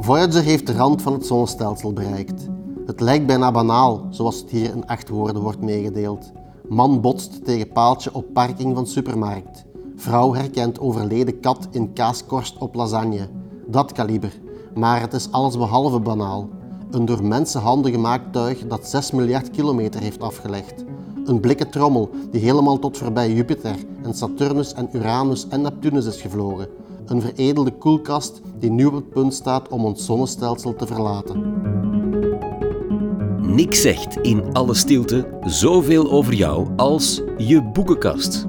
Voyager heeft de rand van het zonnestelsel bereikt. Het lijkt bijna banaal, zoals het hier in acht woorden wordt meegedeeld. Man botst tegen paaltje op parking van supermarkt. Vrouw herkent overleden kat in kaaskorst op lasagne. Dat kaliber. Maar het is allesbehalve banaal. Een door mensenhanden gemaakt tuig dat 6 miljard kilometer heeft afgelegd. Een blikken trommel die helemaal tot voorbij Jupiter en Saturnus en Uranus en Neptunus is gevlogen. Een veredelde koelkast die nu op het punt staat om ons zonnestelsel te verlaten. Niks zegt in alle stilte zoveel over jou als je boekenkast.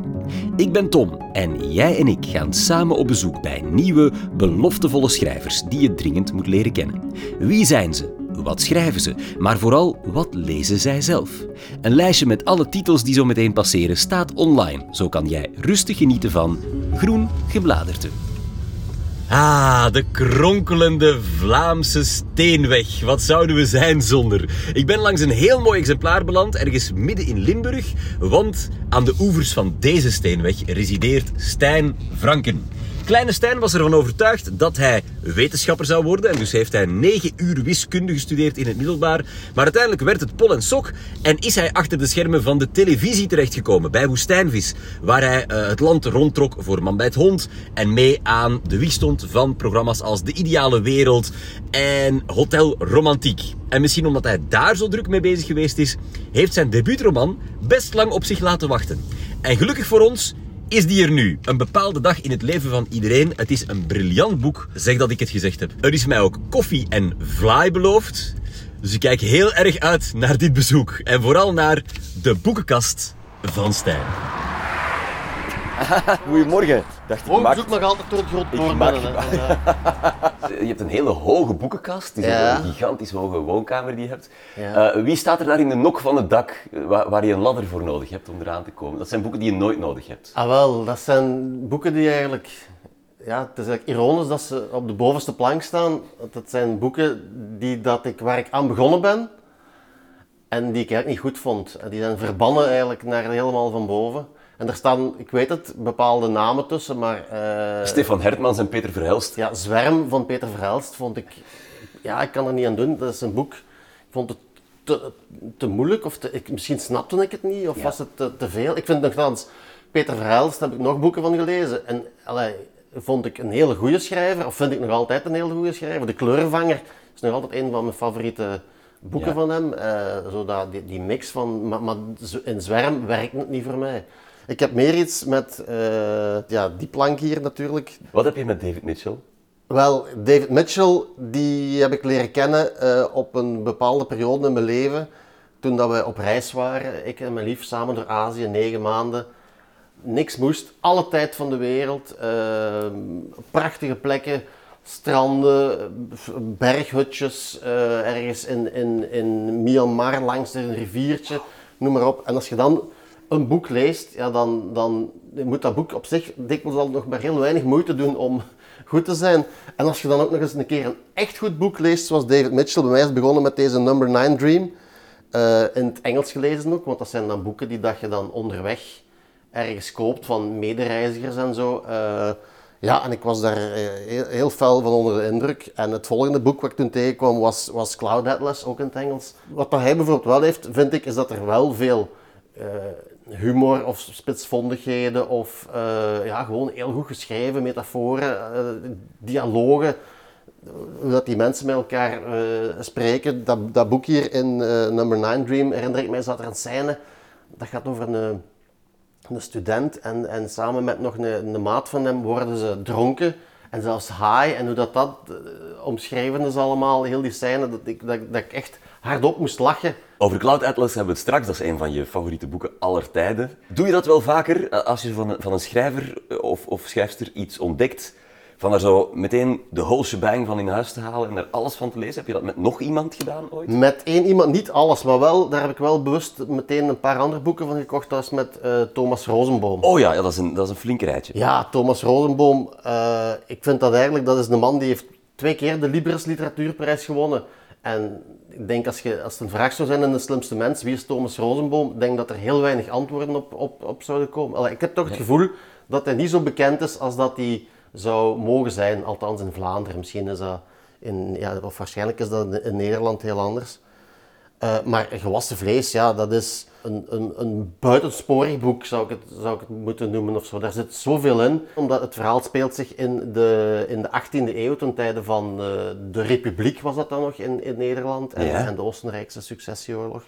Ik ben Tom en jij en ik gaan samen op bezoek bij nieuwe, beloftevolle schrijvers die je dringend moet leren kennen. Wie zijn ze? Wat schrijven ze? Maar vooral, wat lezen zij zelf? Een lijstje met alle titels die zo meteen passeren staat online. Zo kan jij rustig genieten van Groen Gebladerte. Ah, de kronkelende Vlaamse steenweg. Wat zouden we zijn zonder? Ik ben langs een heel mooi exemplaar beland, ergens midden in Limburg, want aan de oevers van deze steenweg resideert Stijn Franken. Kleine Stijn was ervan overtuigd dat hij wetenschapper zou worden. En dus heeft hij negen uur wiskunde gestudeerd in het middelbaar. Maar uiteindelijk werd het pol en sok. En is hij achter de schermen van de televisie terechtgekomen. Bij Woestijnvis. Waar hij uh, het land rondtrok voor Man bij het Hond. En mee aan de wieg stond van programma's als De Ideale Wereld en Hotel Romantiek. En misschien omdat hij daar zo druk mee bezig geweest is, heeft zijn debuutroman best lang op zich laten wachten. En gelukkig voor ons is die er nu. Een bepaalde dag in het leven van iedereen. Het is een briljant boek, zeg dat ik het gezegd heb. Er is mij ook koffie en vlaai beloofd. Dus ik kijk heel erg uit naar dit bezoek. En vooral naar de boekenkast van Stijn. Goedemorgen. Dacht ik, Oh, maak- zoek nog altijd door het groot Ik poort maak- binnen, hè. Je hebt een hele hoge boekenkast. Het is Ja. een gigantisch hoge woonkamer die je hebt. Ja. Eh, wie staat er daar in de nok van het dak eh, waar, waar je een ladder voor nodig hebt om eraan te komen? Dat zijn boeken die je nooit nodig hebt. Ah wel, dat zijn boeken die eigenlijk... Ja, het is eigenlijk ironisch dat ze op de bovenste plank staan. Dat zijn boeken die, dat ik, waar ik aan begonnen ben en die ik eigenlijk niet goed vond. En die zijn verbannen eigenlijk naar helemaal van boven. En er staan, ik weet het, bepaalde namen tussen, maar... eh, Stefan Hertmans en Peter Verhelst. Ja, Zwerm van Peter Verhelst vond ik... Ja, ik kan er niet aan doen. Dat is een boek... Ik vond het te, te moeilijk, of te, ik, misschien snapte ik het niet, of was het te, te veel. Ik vind nogthans, Peter Verhelst heb ik nog boeken van gelezen. En allee, vond ik een hele goede schrijver, of vind ik nog altijd een hele goede schrijver. De Kleurenvanger is nog altijd een van mijn favoriete boeken Ja. van hem. Eh, zo dat, die, die mix van... Maar, maar in Zwerm werkt het niet voor mij. Ik heb meer iets met eh, ja, die plank hier natuurlijk. Wat heb je met David Mitchell? Wel, David Mitchell, die heb ik leren kennen eh, op een bepaalde periode in mijn leven. Toen dat we op reis waren, ik en mijn lief samen door Azië, negen maanden. Niks moest, alle tijd van de wereld. eh, prachtige plekken, stranden, berghutjes, ergens in, in, in Myanmar langs een riviertje, noem maar op. En als je dan een boek leest, ja, dan, dan moet dat boek op zich dikwijls al nog maar heel weinig moeite doen om goed te zijn. En als je dan ook nog eens een keer een echt goed boek leest, zoals David Mitchell, bij mij is begonnen met deze Number 9 Dream, eh, in het Engels gelezen ook, want dat zijn dan boeken die dat je dan onderweg ergens koopt van medereizigers en zo. Eh, ja, en ik was daar eh, heel, heel fel van onder de indruk. En het volgende boek wat ik toen tegenkwam was, was Cloud Atlas, ook in het Engels. Wat dat hij bijvoorbeeld wel heeft, vind ik, is dat er wel veel humor of spitsvondigheden of eh, ja, gewoon heel goed geschreven metaforen, eh, dialogen, hoe dat die mensen met elkaar eh, spreken. Dat, dat boek hier in Number 9 Dream, herinner ik mij, zat er een scène, dat gaat over een, een student en, en samen met nog een, maat van hem worden ze dronken en zelfs high. En hoe dat, dat omschreven is allemaal, heel die scène, dat ik, dat, dat ik echt hardop moest lachen. Over Cloud Atlas hebben we het straks. Dat is een van je favoriete boeken aller tijden. Doe je dat wel vaker eh, als je van een, van een schrijver eh, of, of schrijfster iets ontdekt? Van daar zo meteen de whole shebang van in huis te halen en er alles van te lezen? Heb je dat met nog iemand gedaan ooit? Met één iemand, niet alles, maar wel, daar heb ik wel bewust meteen een paar andere boeken van gekocht. Dat is met eh, Thomas Rosenboom. Oh ja, ja dat, is een, dat is een flink rijtje. Ja, Thomas Rosenboom, eh, ik vind dat eigenlijk, dat is een man die heeft twee keer de Libris Literatuurprijs gewonnen. En ik denk als, je, als het een vraag zou zijn in de slimste mens, wie is Thomas Rosenboom, ik denk dat er heel weinig antwoorden op, op, op zouden komen. Allee, ik heb toch het gevoel dat hij niet zo bekend is als dat hij zou mogen zijn, althans in Vlaanderen. Misschien is dat In, ja, of waarschijnlijk is dat in, in Nederland heel anders. Eh, maar gewassen vlees, ja, dat is een, een, een buitensporig boek, zou ik, het, zou ik het moeten noemen of zo. Daar zit zoveel in, omdat het verhaal speelt zich in de, in de 18e eeuw, ten tijde van eh, de Republiek was dat dan nog in, in Nederland, en, Ja. en de Oostenrijkse successieoorlog.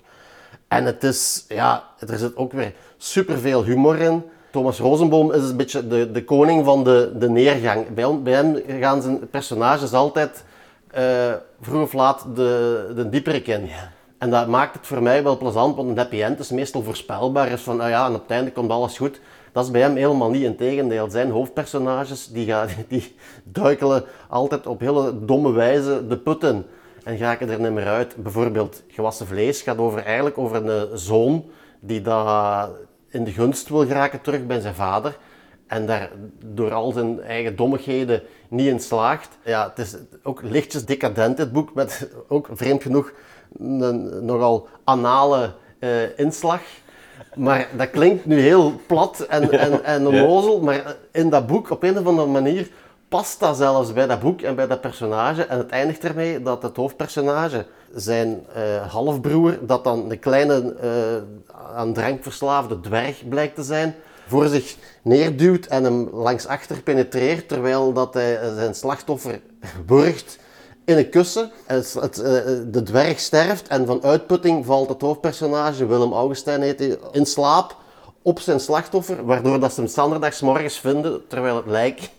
En het is, ja, er zit ook weer superveel humor in. Thomas Rosenboom is een beetje de, de koning van de, de neergang. Bij, hem- bij hem gaan zijn personages altijd eh, vroeg of laat de, de dieperik in. En dat maakt het voor mij wel plezant, want een happy end is meestal voorspelbaar. Is van, nou ja, en op het einde komt alles goed. Dat is bij hem helemaal niet. Integendeel, zijn hoofdpersonages die, gaan, die duikelen altijd op hele domme wijze de put in. En geraken er niet meer uit. Bijvoorbeeld, gewassen vlees gaat over, eigenlijk over een zoon die dat in de gunst wil geraken terug bij zijn vader. En daar door al zijn eigen dommigheden niet in slaagt. Ja, het is ook lichtjes decadent, dit boek, met ook vreemd genoeg een nogal anale eh, inslag. Maar dat klinkt nu heel plat en, en, en onnozel, maar in dat boek, op een of andere manier, past dat zelfs bij dat boek en bij dat personage. En het eindigt ermee dat het hoofdpersonage, zijn eh, halfbroer, dat dan een kleine eh, aan drank verslaafde dwerg blijkt te zijn, voor zich neerduwt en hem langs achter penetreert, terwijl dat hij zijn slachtoffer wurgt in een kussen. Het, het, eh, de dwerg sterft en van uitputting valt het hoofdpersonage, Willem Augustijn heet hij, in slaap op zijn slachtoffer, waardoor dat ze hem zanderdags morgens vinden, terwijl het lijk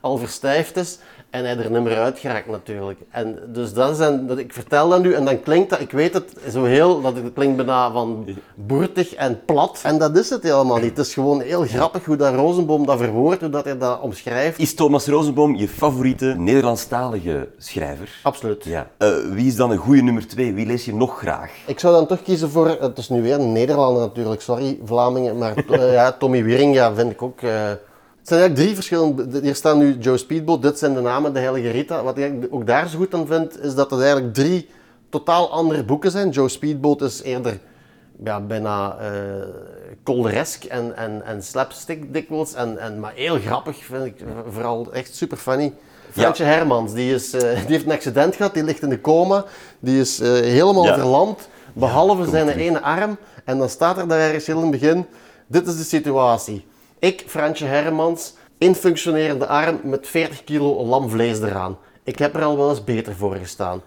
al verstijfd is en hij er niet meer uit geraakt natuurlijk. En dus dat een, dat, ik vertel dat nu en dan klinkt dat, ik weet het zo heel, dat het klinkt bijna van boertig en plat. En dat is het helemaal niet. Het is gewoon heel grappig hoe dat Rosenboom dat verwoordt, hoe dat hij dat omschrijft. Is Thomas Rosenboom je favoriete Nederlandstalige schrijver? Absoluut. Ja. Eh, wie is dan een goede nummer twee? Wie lees je nog graag? Ik zou dan toch kiezen voor, het is nu weer een Nederlander natuurlijk, sorry Vlamingen, maar eh, ja, Tommy Wieringa vind ik ook... eh, het zijn eigenlijk drie verschillende, hier staan nu Joe Speedboat, dit zijn de namen, de Heilige Rita. Wat ik ook daar zo goed aan vind, is dat het eigenlijk drie totaal andere boeken zijn. Joe Speedboat is eerder ja, bijna kolderesk en, en, en slapstick dikwijls, en, en, maar heel grappig vind ik, vooral echt super funny. Fransje Hermans, die, is, eh, die heeft een accident gehad, die ligt in de coma, die is eh, helemaal Ja. verlamd, behalve zijn ene arm. En dan staat er daar ergens heel in het begin, dit is de situatie. Ik, Fransje Hermans, infunctionerende arm met 40 kilo lamvlees eraan. Ik heb er al wel eens beter voor gestaan.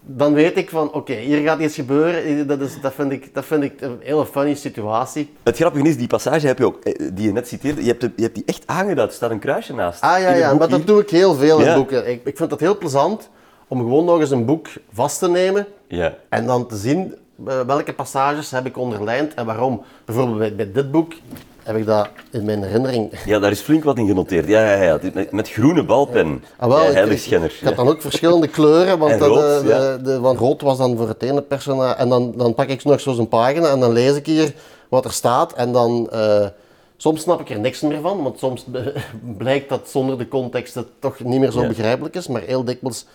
Dan weet ik van, oké, hier gaat iets gebeuren. Dat, is, dat, vind ik, dat vind ik een hele funny situatie. Het grappige is, die passage heb je ook, eh, die je net citeerde, je hebt, je hebt die echt aangeduid. Er staat een kruisje naast. Ah ja, ja, maar dat doe ik heel veel in Ja. boeken. Ik, ik vind dat heel plezant om gewoon nog eens een boek vast te nemen Ja. En dan te zien eh, welke passages heb ik onderlijnd en waarom. Bijvoorbeeld bij, bij dit boek heb ik dat in mijn herinnering. ja, daar is flink wat in genoteerd. Ja, ja, ja. Met, met groene balpen. Ah, wel, ja, ik- heiligschenner. Ik, had dan ook verschillende kleuren, want, dat, rood, eh, de, ja. de, want rood was dan voor het ene personage. En dan, dan pak ik nog zo een pagina en dan lees ik hier wat er staat. En dan, eh, soms snap ik er niks meer van, want soms blijkt dat zonder de context het toch niet meer zo Ja. begrijpelijk is. Maar heel dikwijls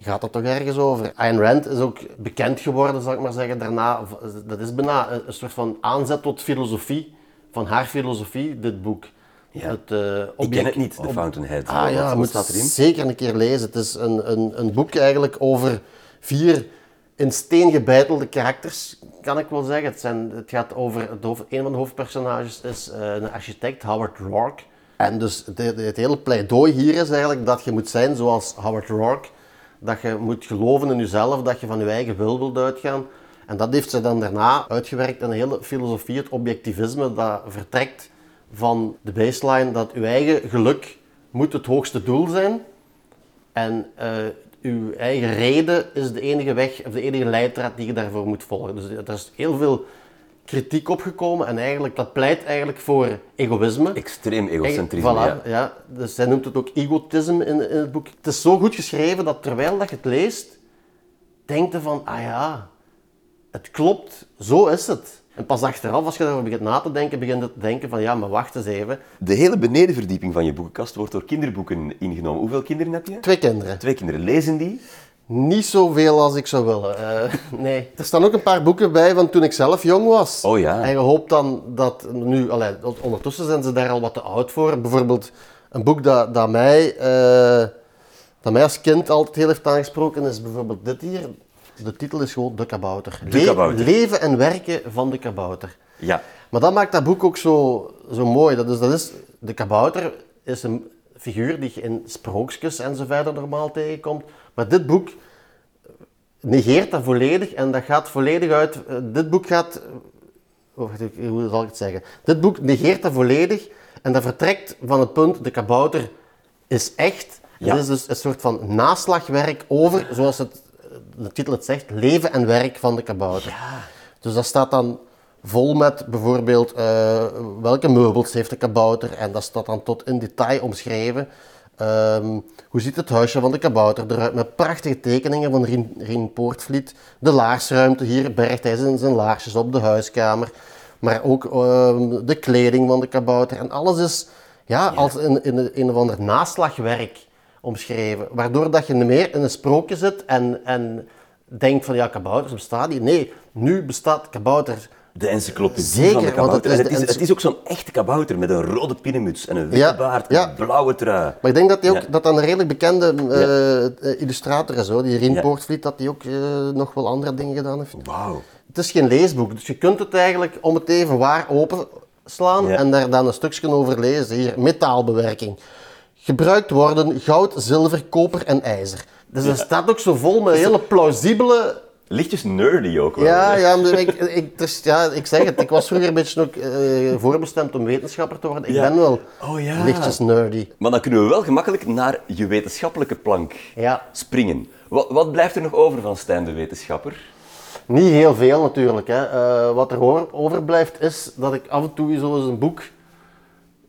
gaat het toch ergens over. Ayn Rand is ook bekend geworden, zal ik maar zeggen, daarna. Dat is bijna een soort van aanzet tot filosofie, van haar filosofie, dit boek. Ja. Het, eh, Ik ken het niet, The Fountainhead. Ah ja, moet staat erin? zeker een keer lezen. Het is een, een, een boek eigenlijk over vier in steen gebeitelde karakters, kan ik wel zeggen. Het, zijn, het gaat over, het hoofd, een van de hoofdpersonages is eh, een architect, Howard Rourke. En dus het, het hele pleidooi hier is eigenlijk dat je moet zijn zoals Howard Rourke. Dat je moet geloven in jezelf, dat je van je eigen wil wilt uitgaan. En dat heeft ze dan daarna uitgewerkt in een hele filosofie, het objectivisme, dat vertrekt van de baseline dat uw eigen geluk moet het hoogste doel zijn. En eh, uw eigen reden is de enige weg, of de enige leidraad die je daarvoor moet volgen. Dus er is heel veel kritiek opgekomen en eigenlijk, dat pleit eigenlijk voor egoïsme. Extreem egocentrisme, Voilà, ja. ja. Dus zij noemt het ook egotisme in, in het boek. Het is zo goed geschreven dat terwijl dat je het leest, denkt je van, ah ja, het klopt, zo is het. En pas achteraf, als je daarover begint na te denken, begint je te denken van, ja, maar wacht eens even. De hele benedenverdieping van je boekenkast wordt door kinderboeken ingenomen. Hoeveel kinderen heb je? Twee kinderen. Twee kinderen. Lezen die? Niet zoveel als ik zou willen. Eh, nee. Er staan ook een paar boeken bij van toen ik zelf jong was. Oh ja. En je hoopt dan dat nu, allee, ondertussen zijn ze daar al wat te oud voor. Bijvoorbeeld een boek dat, dat mij, eh, dat mij als kind altijd heel heeft aangesproken is bijvoorbeeld dit hier. De titel is gewoon De Kabouter. De Kabouter. leven en werken van de kabouter. Ja. Maar dat maakt dat boek ook zo, zo mooi. Dat is, dat is, de kabouter is een figuur die je in sprookjes en zo verder normaal tegenkomt. Maar dit boek negeert dat volledig en dat gaat volledig uit. eh, Dit boek gaat. oh, hoe zal ik het zeggen? Dit boek negeert dat volledig en dat vertrekt van het punt: de kabouter is echt. Ja. Het is dus een soort van naslagwerk over, zoals het, de titel het zegt, leven en werk van de kabouter. Dus dat staat dan vol met bijvoorbeeld eh, welke meubels heeft de kabouter en dat staat dan tot in detail omschreven. Ehm, hoe ziet het huisje van de kabouter eruit? Met prachtige tekeningen van Rien, Rien Poortvliet. De laarsruimte, hier bergt hij zijn, zijn laarsjes op, de huiskamer. Maar ook ehm, de kleding van de kabouter. En alles is ja, als in, in, een- een of ander naslagwerk omschreven. Waardoor dat je meer in een sprookje zit en, en denkt van ja, kabouters bestaan niet. Nee, nu bestaat kabouter. De encyclopedie Zeker, van de want het kabouter. is het, is, ency- het is ook zo'n echte kabouter met een rode pinnenmuts en een witte Ja, baard ja. en een blauwe trui. Maar ik denk dat, die ook, Ja. dat dat een redelijk bekende eh, eh, illustrator is. Hoor. Die Rien Ja. Poortvliet, dat die ook eh, nog wel andere dingen gedaan heeft. Wauw. Het is geen leesboek, dus je kunt het eigenlijk om het even waar openslaan Ja. en daar dan een stukje over lezen. Hier, metaalbewerking. Gebruikt worden goud, zilver, koper en ijzer. Dus er staat ook zo vol met hele plausibele... Lichtjes nerdy ook wel. Ja, hè? ja, ik, ik, dus, ja, ik zeg het, ik was vroeger een beetje ook eh, voorbestemd om wetenschapper te worden. Ik Ja. ben wel Oh ja. lichtjes nerdy. Maar dan kunnen we wel gemakkelijk naar je wetenschappelijke plank Ja. springen. Wat, wat blijft er nog over van Stijn de wetenschapper? Niet heel veel natuurlijk. Hè. Eh, wat er overblijft is dat ik af en toe zo eens een boek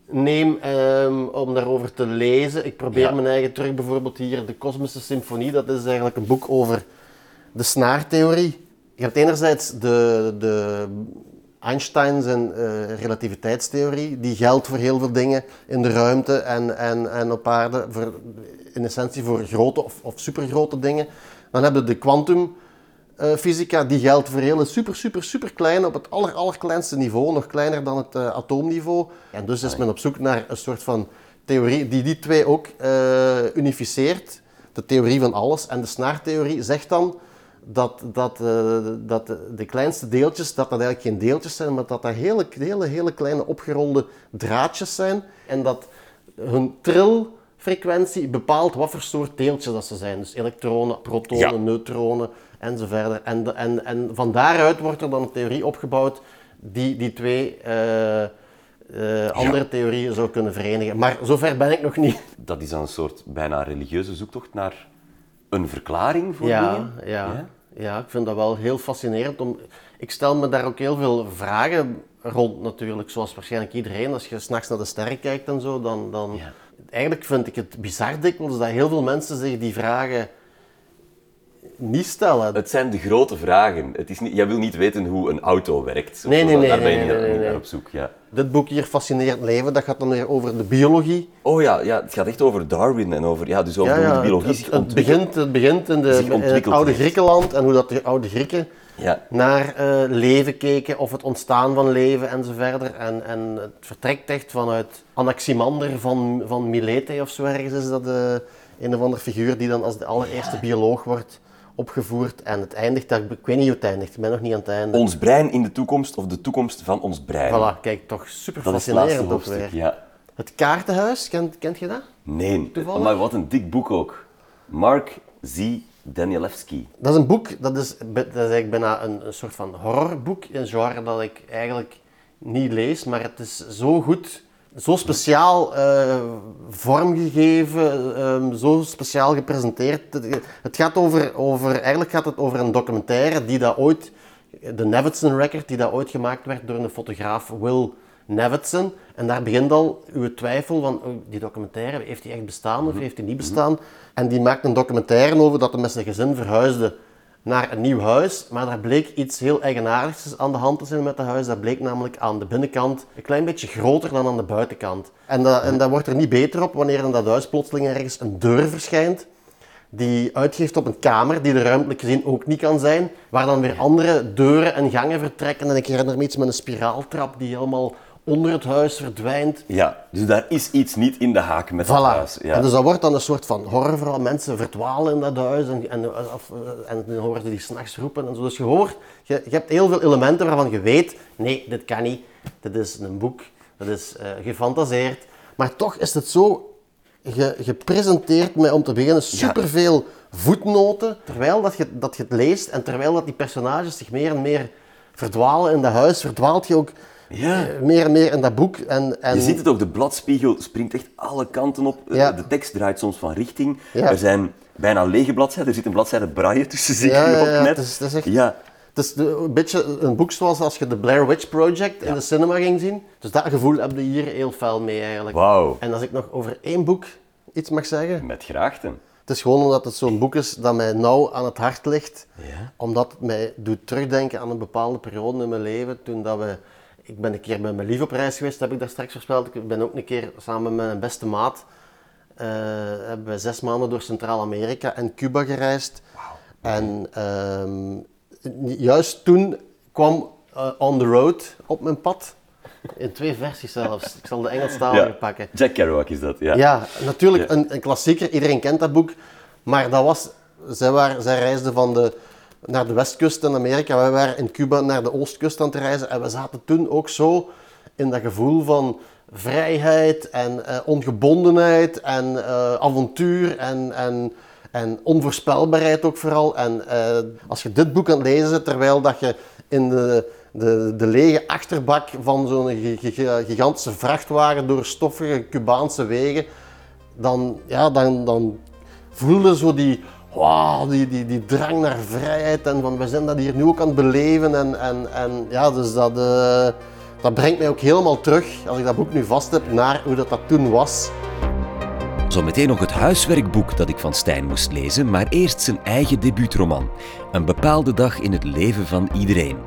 neem ehm, om daarover te lezen. Ik probeer Ja. mijn eigen terug, bijvoorbeeld hier, de Kosmische Symfonie. Dat is eigenlijk een boek over de snaartheorie. Je hebt enerzijds de, de Einstein zijn eh, relativiteitstheorie. Die geldt voor heel veel dingen in de ruimte en, en, en op aarde. Voor, in essentie voor grote of, of supergrote dingen. Dan hebben we de kwantum eh, fysica, die geldt voor hele super, super, super kleine, op het aller, allerkleinste niveau, nog kleiner dan het eh, atoomniveau. En dus is men op zoek naar een soort van theorie die die twee ook eh, unificeert. De theorie van alles. En de snaartheorie zegt dan dat, dat, dat de, kleinste deeltjes, dat dat eigenlijk geen deeltjes zijn, maar dat dat hele, hele, hele kleine opgerolde draadjes zijn. En dat hun trilfrequentie bepaalt wat voor soort deeltjes dat ze zijn. Dus elektronen, protonen, Ja. neutronen enzovoort. En, en, en van daaruit wordt er dan een theorie opgebouwd die die twee eh, eh, andere theorieën zou kunnen verenigen. Maar zover ben ik nog niet. Dat is dan een soort bijna religieuze zoektocht naar een verklaring voor Ja, dingen. ja, ja, ik vind dat wel heel fascinerend. Om, ik stel me daar ook heel veel vragen rond natuurlijk, zoals waarschijnlijk iedereen. Als je s'nachts naar de sterren kijkt en zo, dan... dan Ja. Eigenlijk vind ik het bizar dikwijls dat heel veel mensen zich die vragen niet stellen. Het zijn de grote vragen. Het is niet, jij wil niet weten hoe een auto werkt. Nee, nee, nee, Daar ben je nee, niet, nee, nee. naar op zoek. Ja. Dit boek hier, Fascinerend Leven, dat gaat dan weer over de biologie. Oh ja, ja, het gaat echt over Darwin en over, ja, dus over Ja, hoe ja, de biologie het, zich het, ontwikkelt. begint, het begint in, de, in het oude. Griekenland en hoe dat de oude Grieken Ja. naar eh, leven keken of het ontstaan van leven en zo verder. En, en het vertrekt echt vanuit Anaximander van, van Milete of zo ergens is dat eh, een of andere figuur die dan als de allereerste bioloog wordt opgevoerd. En het eindigt, daar, ik weet niet hoe het eindigt, ik ben nog niet aan het einde. Ons brein in de toekomst of de toekomst van ons brein. Voilà, kijk, toch super Dat fascinerend ook weer. ja. Het kaartenhuis, kent, kent je dat? Nee, Toevallig? maar wat een dik boek ook. Mark Z. Danielewski. Dat is een boek, dat is, dat is eigenlijk bijna een, een soort van horrorboek, een genre dat ik eigenlijk niet lees, maar het is zo goed, zo speciaal eh, vormgegeven, ehm, zo speciaal gepresenteerd. Het, gaat over, over, eigenlijk gaat het over een documentaire die dat ooit, de Nevetson Record, die dat ooit gemaakt werd door een fotograaf Will Nevetson. En daar begint al uw twijfel van, oh, die documentaire, heeft die echt bestaan of heeft die niet bestaan? En die maakt een documentaire over dat hij met zijn gezin verhuisde naar een nieuw huis, maar daar bleek iets heel eigenaardigs aan de hand te zijn met het huis. Dat bleek namelijk aan de binnenkant een klein beetje groter dan aan de buitenkant. En dat, en dat wordt er niet beter op wanneer in dat huis plotseling ergens een deur verschijnt die uitgeeft op een kamer die er ruimtelijk gezien ook niet kan zijn, waar dan weer andere deuren en gangen vertrekken. En ik herinner me iets met een spiraaltrap die helemaal onder het huis verdwijnt. Ja, dus daar is iets niet in de haak met het Voilà. huis. Ja. En dus dat wordt dan een soort van horrorverhaal. Mensen verdwalen in dat huis en, en, eh, en dan horen ze die s'nachts roepen en zo. Dus je hoort, je, je hebt heel veel elementen waarvan je weet, nee, dit kan niet. Dit is een boek, dat is eh, gefantaseerd. Maar toch is het zo ge- gepresenteerd met, om te beginnen, superveel voetnoten. Terwijl dat je, dat je het leest en terwijl dat die personages zich meer en meer verdwalen in dat huis, verdwaalt je ook Ja. eh, meer en meer in dat boek. En, en Je ziet het ook, de bladspiegel springt echt alle kanten op. Ja. De tekst draait soms van richting. Ja. Er zijn bijna lege bladzijden, er zit een bladzijde braille tussen, zie Ja, net. het is- het is echt- Ja, Het is een beetje een boek zoals als je de Blair Witch Project in de cinema ging zien. Dus dat gevoel heb je hier heel fel mee eigenlijk. Wauw. En als ik nog over één boek iets mag zeggen. met graagten. Het is gewoon omdat het zo'n boek is dat mij nauw aan het hart ligt. Ja. Omdat het mij doet terugdenken aan een bepaalde periode in mijn leven. Toen dat we... Ik ben een keer met mijn lief op reis geweest, heb ik daar straks voorspeld. Ik ben ook een keer samen met mijn beste maat... eh, hebben we zes maanden door Centraal-Amerika en Cuba gereisd. En ehm, juist toen kwam eh, On The Road op mijn pad. In twee versies zelfs. Ik zal de Engelstalige pakken. Jack Kerouac is dat, ja. Ja, natuurlijk Ja. Een, een klassieker. Iedereen kent dat boek. Maar dat was... Zij, waren, zij reisden van de, naar de westkust in Amerika. Wij waren in Cuba naar de oostkust aan het reizen. En we zaten toen ook zo in dat gevoel van vrijheid en eh, ongebondenheid en eh, avontuur en, en, en onvoorspelbaarheid ook vooral. En eh, als je dit boek aan lezen bent, terwijl dat je in de, de, de lege achterbak van zo'n gi- gi- gigantische vrachtwagen door stoffige Cubaanse wegen, dan, ja, dan, dan voelde zo die, wow, die, die, die drang naar vrijheid en van we zijn dat hier nu ook aan het beleven. En, en, en ja, dus dat, eh, dat brengt mij ook helemaal terug, als ik dat boek nu vast heb, naar hoe dat, dat toen was. Zometeen nog het huiswerkboek dat ik van Stijn moest lezen, maar eerst zijn eigen debuutroman. Een bepaalde dag in het leven van iedereen.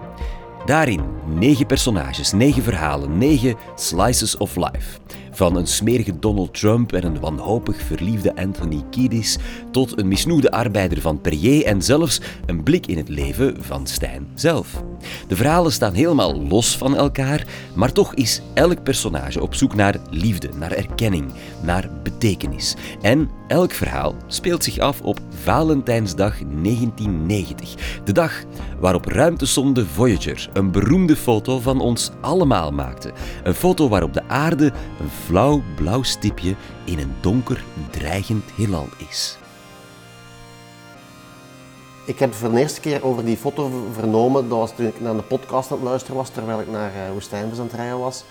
Daarin negen personages, negen verhalen, negen slices of life. Van een smerige Donald Trump en een wanhopig verliefde Anthony Kiedis tot een misnoegde arbeider van Perrier en zelfs een blik in het leven van Stijn zelf. De verhalen staan helemaal los van elkaar, maar toch is elk personage op zoek naar liefde, naar erkenning, naar betekenis. En elk verhaal speelt zich af op Valentijnsdag 1990, de dag waarop ruimtesonde Voyager een beroemde foto van ons allemaal maakte. Een foto waarop de aarde een flauw blauw stipje in een donker, dreigend heelal is. Ik heb voor de eerste keer over die foto vernomen, dat was toen ik naar de podcast aan het luisteren was, terwijl ik naar uh, Woestijnvis aan het was.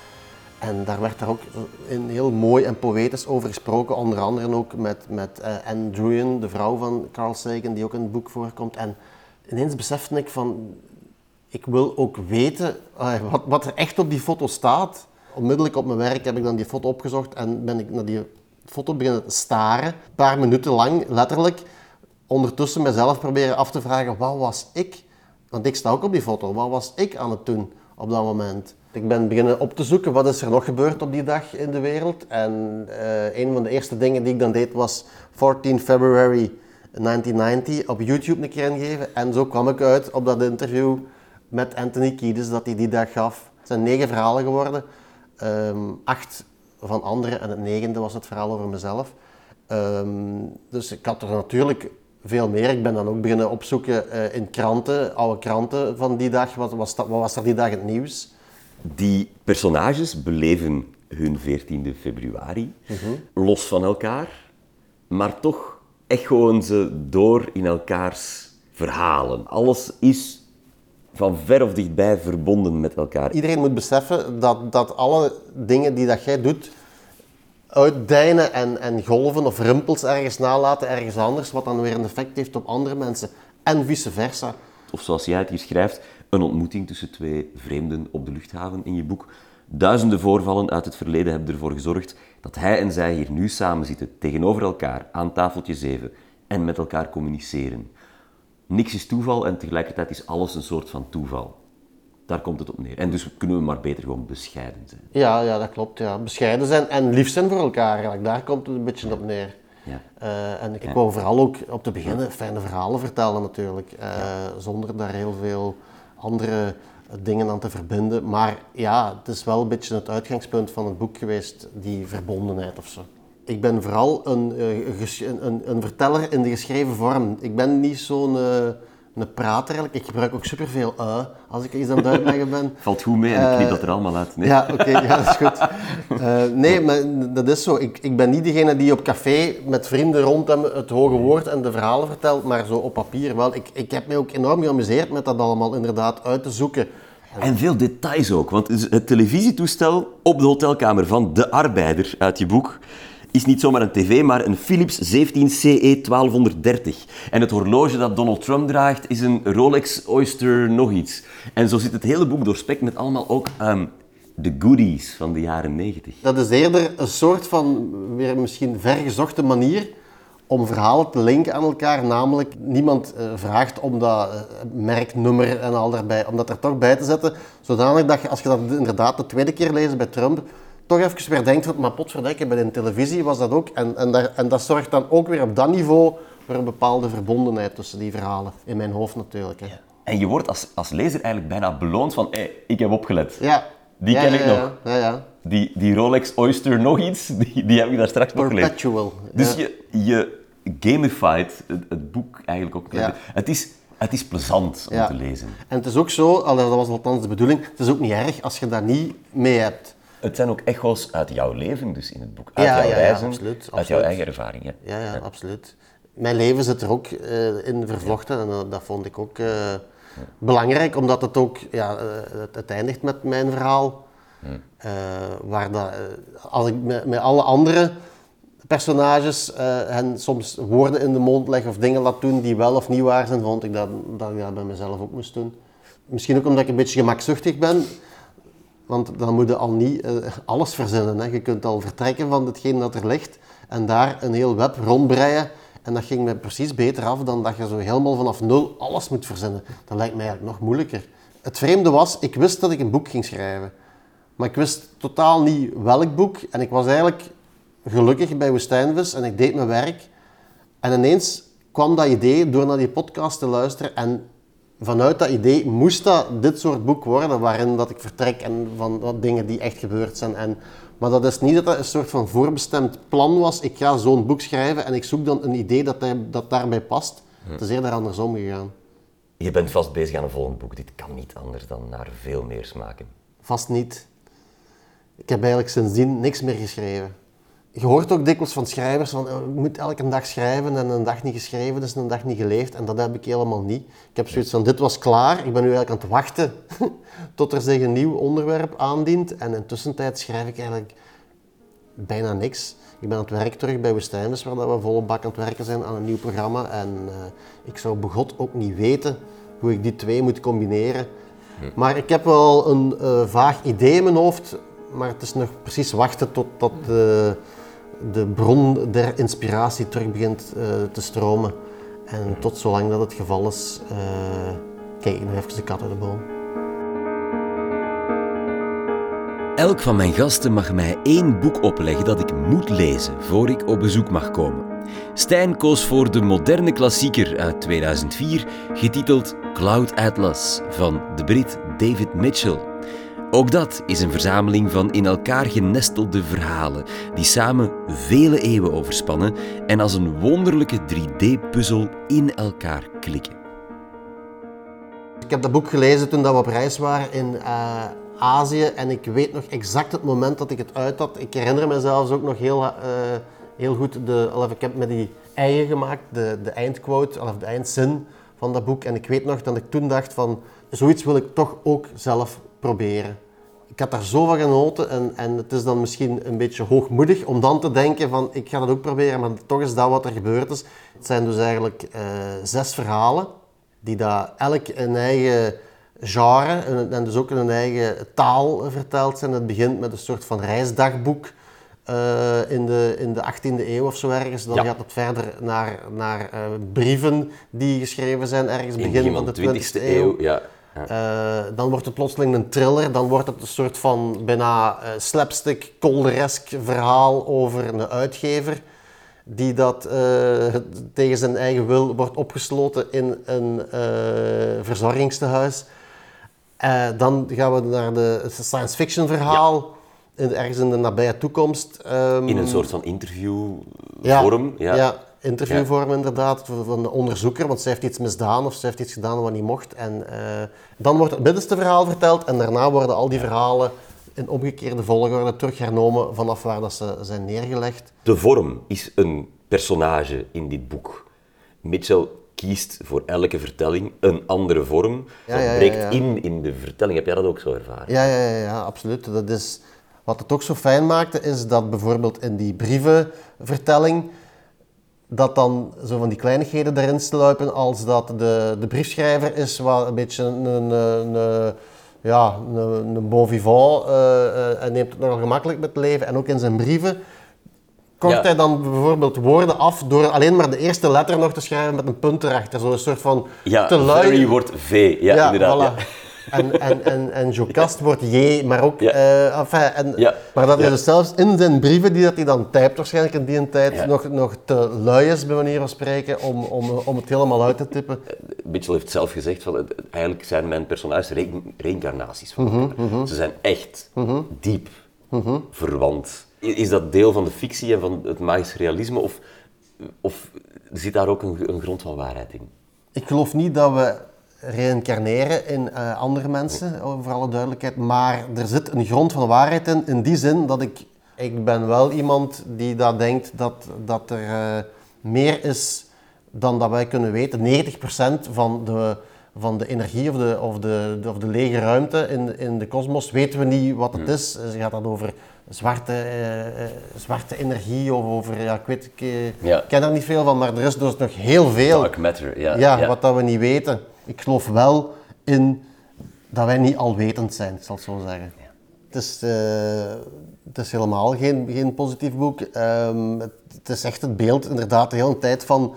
En daar werd daar ook in heel mooi en poëtisch over gesproken, onder andere ook met, met eh, Anne de vrouw van Carl Sagan, die ook in het boek voorkomt. En ineens besefte ik van, ik wil ook weten eh, wat, wat er echt op die foto staat. Onmiddellijk op mijn werk heb ik dan die foto opgezocht en ben ik naar die foto beginnen te staren. Een paar minuten lang, letterlijk. Ondertussen mezelf proberen af te vragen, wat was ik? Want ik sta ook op die foto. Wat was ik aan het doen op dat moment? Ik ben beginnen op te zoeken, wat is er nog gebeurd op die dag in de wereld? En eh, een van de eerste dingen die ik dan deed was 14 February 1990 op YouTube een keer ingeven. En zo kwam ik uit op dat interview met Anthony Kiedis dat hij die dag gaf. Het zijn negen verhalen geworden. Ehm, acht van anderen en het negende was het verhaal over mezelf. Ehm, dus ik had er natuurlijk veel meer. Ik ben dan ook beginnen opzoeken eh, in kranten, oude kranten van die dag. Wat was, wat was er die dag het nieuws? Die personages beleven hun 14e februari, los van elkaar, maar toch echoen ze door in elkaars verhalen. Alles is van ver of dichtbij verbonden met elkaar. Iedereen moet beseffen dat, dat alle dingen die dat jij doet, uitdijnen en, en golven of rimpels ergens nalaten, ergens anders, wat dan weer een effect heeft op andere mensen. En vice versa. Of zoals jij het hier schrijft, een ontmoeting tussen twee vreemden op de luchthaven in je boek. Duizenden voorvallen uit het verleden hebben ervoor gezorgd dat hij en zij hier nu samen zitten, tegenover elkaar, aan tafeltje 7 en met elkaar communiceren. Niks is toeval en tegelijkertijd is alles een soort van toeval. Daar komt het op neer. En dus kunnen we maar beter gewoon bescheiden zijn. Ja, ja, dat klopt. Ja. Bescheiden zijn en lief zijn voor elkaar. Eigenlijk. Daar komt het een beetje op neer. Ja. Eh, en ik wou vooral ook op te beginnen fijne verhalen vertellen natuurlijk. eh, Zonder daar heel veel andere dingen aan te verbinden. Maar ja, het is wel een beetje het uitgangspunt van het boek geweest, die verbondenheid of zo. Ik ben vooral een, uh, een, een, verteller in de geschreven vorm. Ik ben niet zo'n uh, een prater eigenlijk. Ik gebruik ook superveel uh als ik iets aan het uitleggen ben. Valt goed mee en ik knip dat er allemaal uit. Nee. Ja, oké, ja, dat is goed. nee, maar dat is zo. Ik, ik ben niet degene die op café met vrienden rond hem het hoge woord en de verhalen vertelt, maar zo op papier wel. Ik, ik heb me ook enorm geamuseerd met dat allemaal inderdaad uit te zoeken. En veel details ook, want het televisietoestel op de hotelkamer van de arbeider uit je boek is niet zomaar een tv, maar een Philips 17 CE 1230. En het horloge dat Donald Trump draagt is een Rolex Oyster nog iets. En zo zit het hele boek doorspekt met allemaal ook ehm, de goodies van de jaren 90. Dat is eerder een soort van, weer misschien vergezochte manier om verhalen te linken aan elkaar. Namelijk, niemand uh, vraagt om dat uh, merknummer en al daarbij, om dat er toch bij te zetten. Zodanig dat je, als je dat inderdaad de tweede keer leest bij Trump, toch even weer denkt van, maar potverdikke, bij de televisie was dat ook. En, en, daar, en dat zorgt dan ook weer op dat niveau voor een bepaalde verbondenheid tussen die verhalen. In mijn hoofd natuurlijk. Hè. En je wordt als, als lezer eigenlijk bijna beloond van, hé, ik heb opgelet. Ja. Die ken ik nog. Ja, ja. Die, die Rolex Oyster nog iets, die, die heb ik daar straks nog gelezen. Perpetual. Dus je, je gamified het, het boek eigenlijk ook. Het is... Het is plezant om te lezen. En het is ook zo, dat was althans de bedoeling, het is ook niet erg als je daar niet mee hebt. Het zijn ook echo's uit jouw leven dus in het boek. Uit jouw reizen, absoluut, uit jouw eigen ervaringen. Ja, ja, absoluut. Mijn leven zit er ook uh, in vervlochten en uh, dat vond ik ook uh, belangrijk, omdat het ook, ja, het, het, eindigt met mijn verhaal. waar dat, als ik met, met, alle andere personages hen soms woorden in de mond leg of dingen laat doen die wel of niet waar zijn, vond ik dat, dat ik dat bij mezelf ook moest doen. Misschien ook omdat ik een beetje gemakzuchtig ben. Want dan moet je al niet uh, alles verzinnen. Hè. Je kunt al vertrekken van hetgeen dat er ligt en daar een heel web rondbreien. En dat ging me precies beter af dan dat je zo helemaal vanaf nul alles moet verzinnen. Dat lijkt mij eigenlijk nog moeilijker. Het vreemde was, ik wist dat ik een boek ging schrijven. Maar ik wist totaal niet welk boek. En ik was eigenlijk gelukkig bij Woestijnvis en ik deed mijn werk. En ineens kwam dat idee door naar die podcast te luisteren. En vanuit dat idee moest dat dit soort boek worden, waarin dat ik vertrek en van wat dingen die echt gebeurd zijn. En, maar dat is niet dat dat een soort van voorbestemd plan was. Ik ga zo'n boek schrijven en ik zoek dan een idee dat, dat daarbij past. Het is eerder andersom gegaan. Je bent vast bezig aan een volgend boek. Dit kan niet anders dan naar veel meer smaken. Vast niet. Ik heb eigenlijk sindsdien niks meer geschreven je hoort ook dikwijls van schrijvers van, je moet elke dag schrijven en een dag niet geschreven is een dag niet geleefd. En dat heb ik helemaal niet. Ik heb zoiets van, dit was klaar, ik ben nu eigenlijk aan het wachten tot er zich een nieuw onderwerp aandient. En intussen tijd schrijf ik eigenlijk bijna niks. Ik ben aan het werk terug bij Woestijners, waar we volle bak aan het werken zijn aan een nieuw programma. En uh, ik zou begot ook niet weten hoe ik die twee moet combineren. Maar ik heb wel een uh, vaag idee in mijn hoofd, maar het is nog precies wachten tot dat... Uh, de bron der inspiratie terug begint uh, te stromen. En tot zolang dat het geval is, uh, kijk ik nog even de kat uit de boom. Elk van mijn gasten mag mij één boek opleggen dat ik moet lezen voor ik op bezoek mag komen. Stijn koos voor de moderne klassieker uit 2004, getiteld Cloud Atlas van de Brit David Mitchell. Ook dat is een verzameling van in elkaar genestelde verhalen die samen vele eeuwen overspannen en als een wonderlijke 3D-puzzel in elkaar klikken. Ik heb dat boek gelezen toen we op reis waren in uh, Azië en ik weet nog exact het moment dat ik het uit had. Ik herinner me zelfs ook nog heel, uh, heel goed, de, of ik heb met die eigen gemaakt, de, de eindquote of de eindzin van dat boek. En ik weet nog dat ik toen dacht van, zoiets wil ik toch ook zelf proberen. Ik had daar zo van genoten en, en het is dan misschien een beetje hoogmoedig om dan te denken van ik ga dat ook proberen, maar toch is dat wat er gebeurd is. Het zijn dus eigenlijk uh, zes verhalen die daar elk een eigen genre en, en dus ook in een eigen taal verteld zijn. Het begint met een soort van reisdagboek uh, in, de, in de 18e eeuw of zo ergens. Dan gaat het verder naar, naar uh, brieven die geschreven zijn ergens begin van de 20e eeuw. eeuw ja. Uh, dan wordt het plotseling een thriller, dan wordt het een soort van bijna uh, slapstick, kolderesk verhaal over een uitgever die dat uh, tegen zijn eigen wil wordt opgesloten in een verzorgingstehuis. Eh, dan gaan we naar de science fiction verhaal, in, ergens in de nabije toekomst. Ehm, In een soort van interview ja. Ja, interviewvorm inderdaad, van- de onderzoeker, want zij heeft iets misdaan of zij heeft iets gedaan wat niet mocht. En eh, dan wordt het middenste verhaal verteld en daarna worden al die verhalen in omgekeerde volgorde terug hernomen vanaf waar dat ze zijn neergelegd. De vorm is een personage in dit boek. Mitchell kiest voor elke vertelling een andere vorm. Ja, Dat ja, breekt in in de vertelling. Heb jij dat ook zo ervaren? Ja, ja, ja, ja, absoluut. Dat is, wat het ook zo fijn maakte, is dat bijvoorbeeld in die brievenvertelling, dat dan zo van die kleinigheden erin sluipen, als dat de, de briefschrijver is wat een beetje een, een, een, ja, een, een bon vivant eh, en neemt het nogal gemakkelijk met het leven. En ook in zijn brieven kort Ja. hij dan bijvoorbeeld woorden af door alleen maar de eerste letter nog te schrijven met een punt erachter. Zo'n soort van Ja, te lui. wordt V. Ja, inderdaad. voilà. ja. En, en, en, en Jocast wordt J, maar ook... Ja. eh, enfin, en, Ja. Maar dat hij Ja. dus zelfs in zijn brieven die dat hij dan typt waarschijnlijk in die tijd nog, nog te lui is, bij manier van spreken, om, om, om het helemaal uit te tippen. Mitchell heeft zelf gezegd, van, eigenlijk zijn mijn personages re- reïncarnaties van Mhm, elkaar. Ze zijn echt diep verwant. Is dat deel van de fictie en van het magisch realisme of, of zit daar ook een, een grond van waarheid in? Ik geloof niet dat we reïncarneren in eh, andere mensen, oh, voor alle duidelijkheid. Maar er zit een grond van waarheid in, in die zin dat ik... Ik ben wel iemand die dat denkt dat, dat er eh, meer is dan dat wij kunnen weten. 90% van de, van de energie of de, of de, of de lege ruimte in, in de kosmos weten we niet wat het is. Dus gaat dat over zwarte, eh, eh, zwarte energie of over... Ja, ik weet, ik eh, Ja. ken er niet veel van, maar er is dus nog heel veel. Dark matter, ja. Ja, wat dat we niet weten. Ik geloof wel in dat wij niet alwetend zijn, ik zal het zo zeggen. Het, is, eh, het is helemaal geen, geen positief boek. Ehm, het, het is echt het beeld, inderdaad, de hele tijd van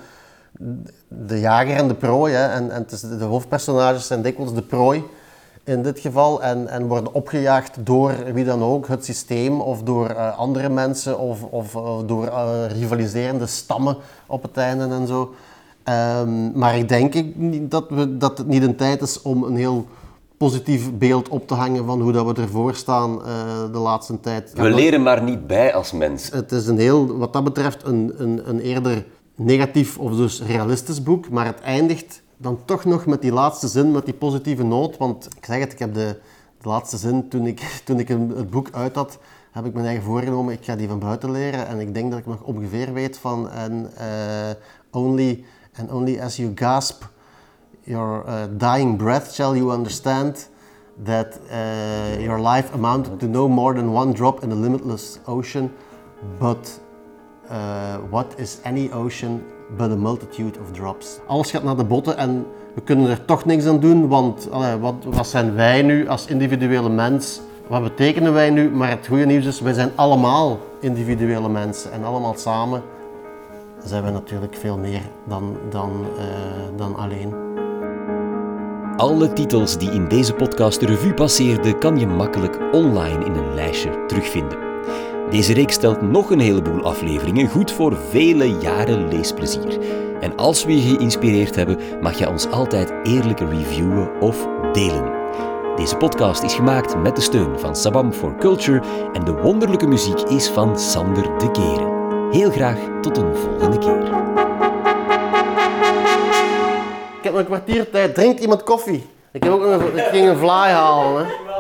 de jager en de prooi. Hè. En, en het is, de hoofdpersonages zijn dikwijls de prooi in dit geval en, en worden opgejaagd door wie dan ook, het systeem of door eh, andere mensen of, of eh, door rivaliserende stammen op het einde en zo. Ehm, maar ik denk ik dat, we, dat het niet een tijd is om een heel positief beeld op te hangen van hoe dat we ervoor staan eh, de laatste tijd. We leren maar niet bij als mens. Het is een heel, wat dat betreft, een, een, een eerder negatief of dus realistisch boek, maar het eindigt dan toch nog met die laatste zin, met die positieve noot. Want ik zeg het, ik heb de, de laatste zin, toen ik, toen ik het boek uit had, heb ik mijn eigen voorgenomen, ik ga die van buiten leren. En ik denk dat ik nog ongeveer weet van, en eh, only, and only as you gasp your uh, dying breath shall you understand that uh, your life amounted to no more than one drop in the limitless ocean, but uh, what is any ocean but a multitude of drops? Alles gaat naar de botten en we kunnen er toch niks aan doen, want wat, wat zijn wij nu als individuele mens? Wat betekenen wij nu? Maar het goede nieuws is, wij zijn allemaal individuele mensen en allemaal samen zijn we natuurlijk veel meer dan, dan, eh, dan alleen. Alle titels die in deze podcast de revue passeerden, kan je makkelijk online in een lijstje terugvinden. Deze reeks stelt nog een heleboel afleveringen, goed voor vele jaren leesplezier. En als we je geïnspireerd hebben, mag je ons altijd eerlijk reviewen of delen. Deze podcast is gemaakt met de steun van Sabam for Culture en de wonderlijke muziek is van Sander de Keren. Heel graag tot een volgende keer. Ik heb een kwartier tijd. Drinkt iemand koffie? Ik, heb ook een, ik ging een vlaai halen. Hè.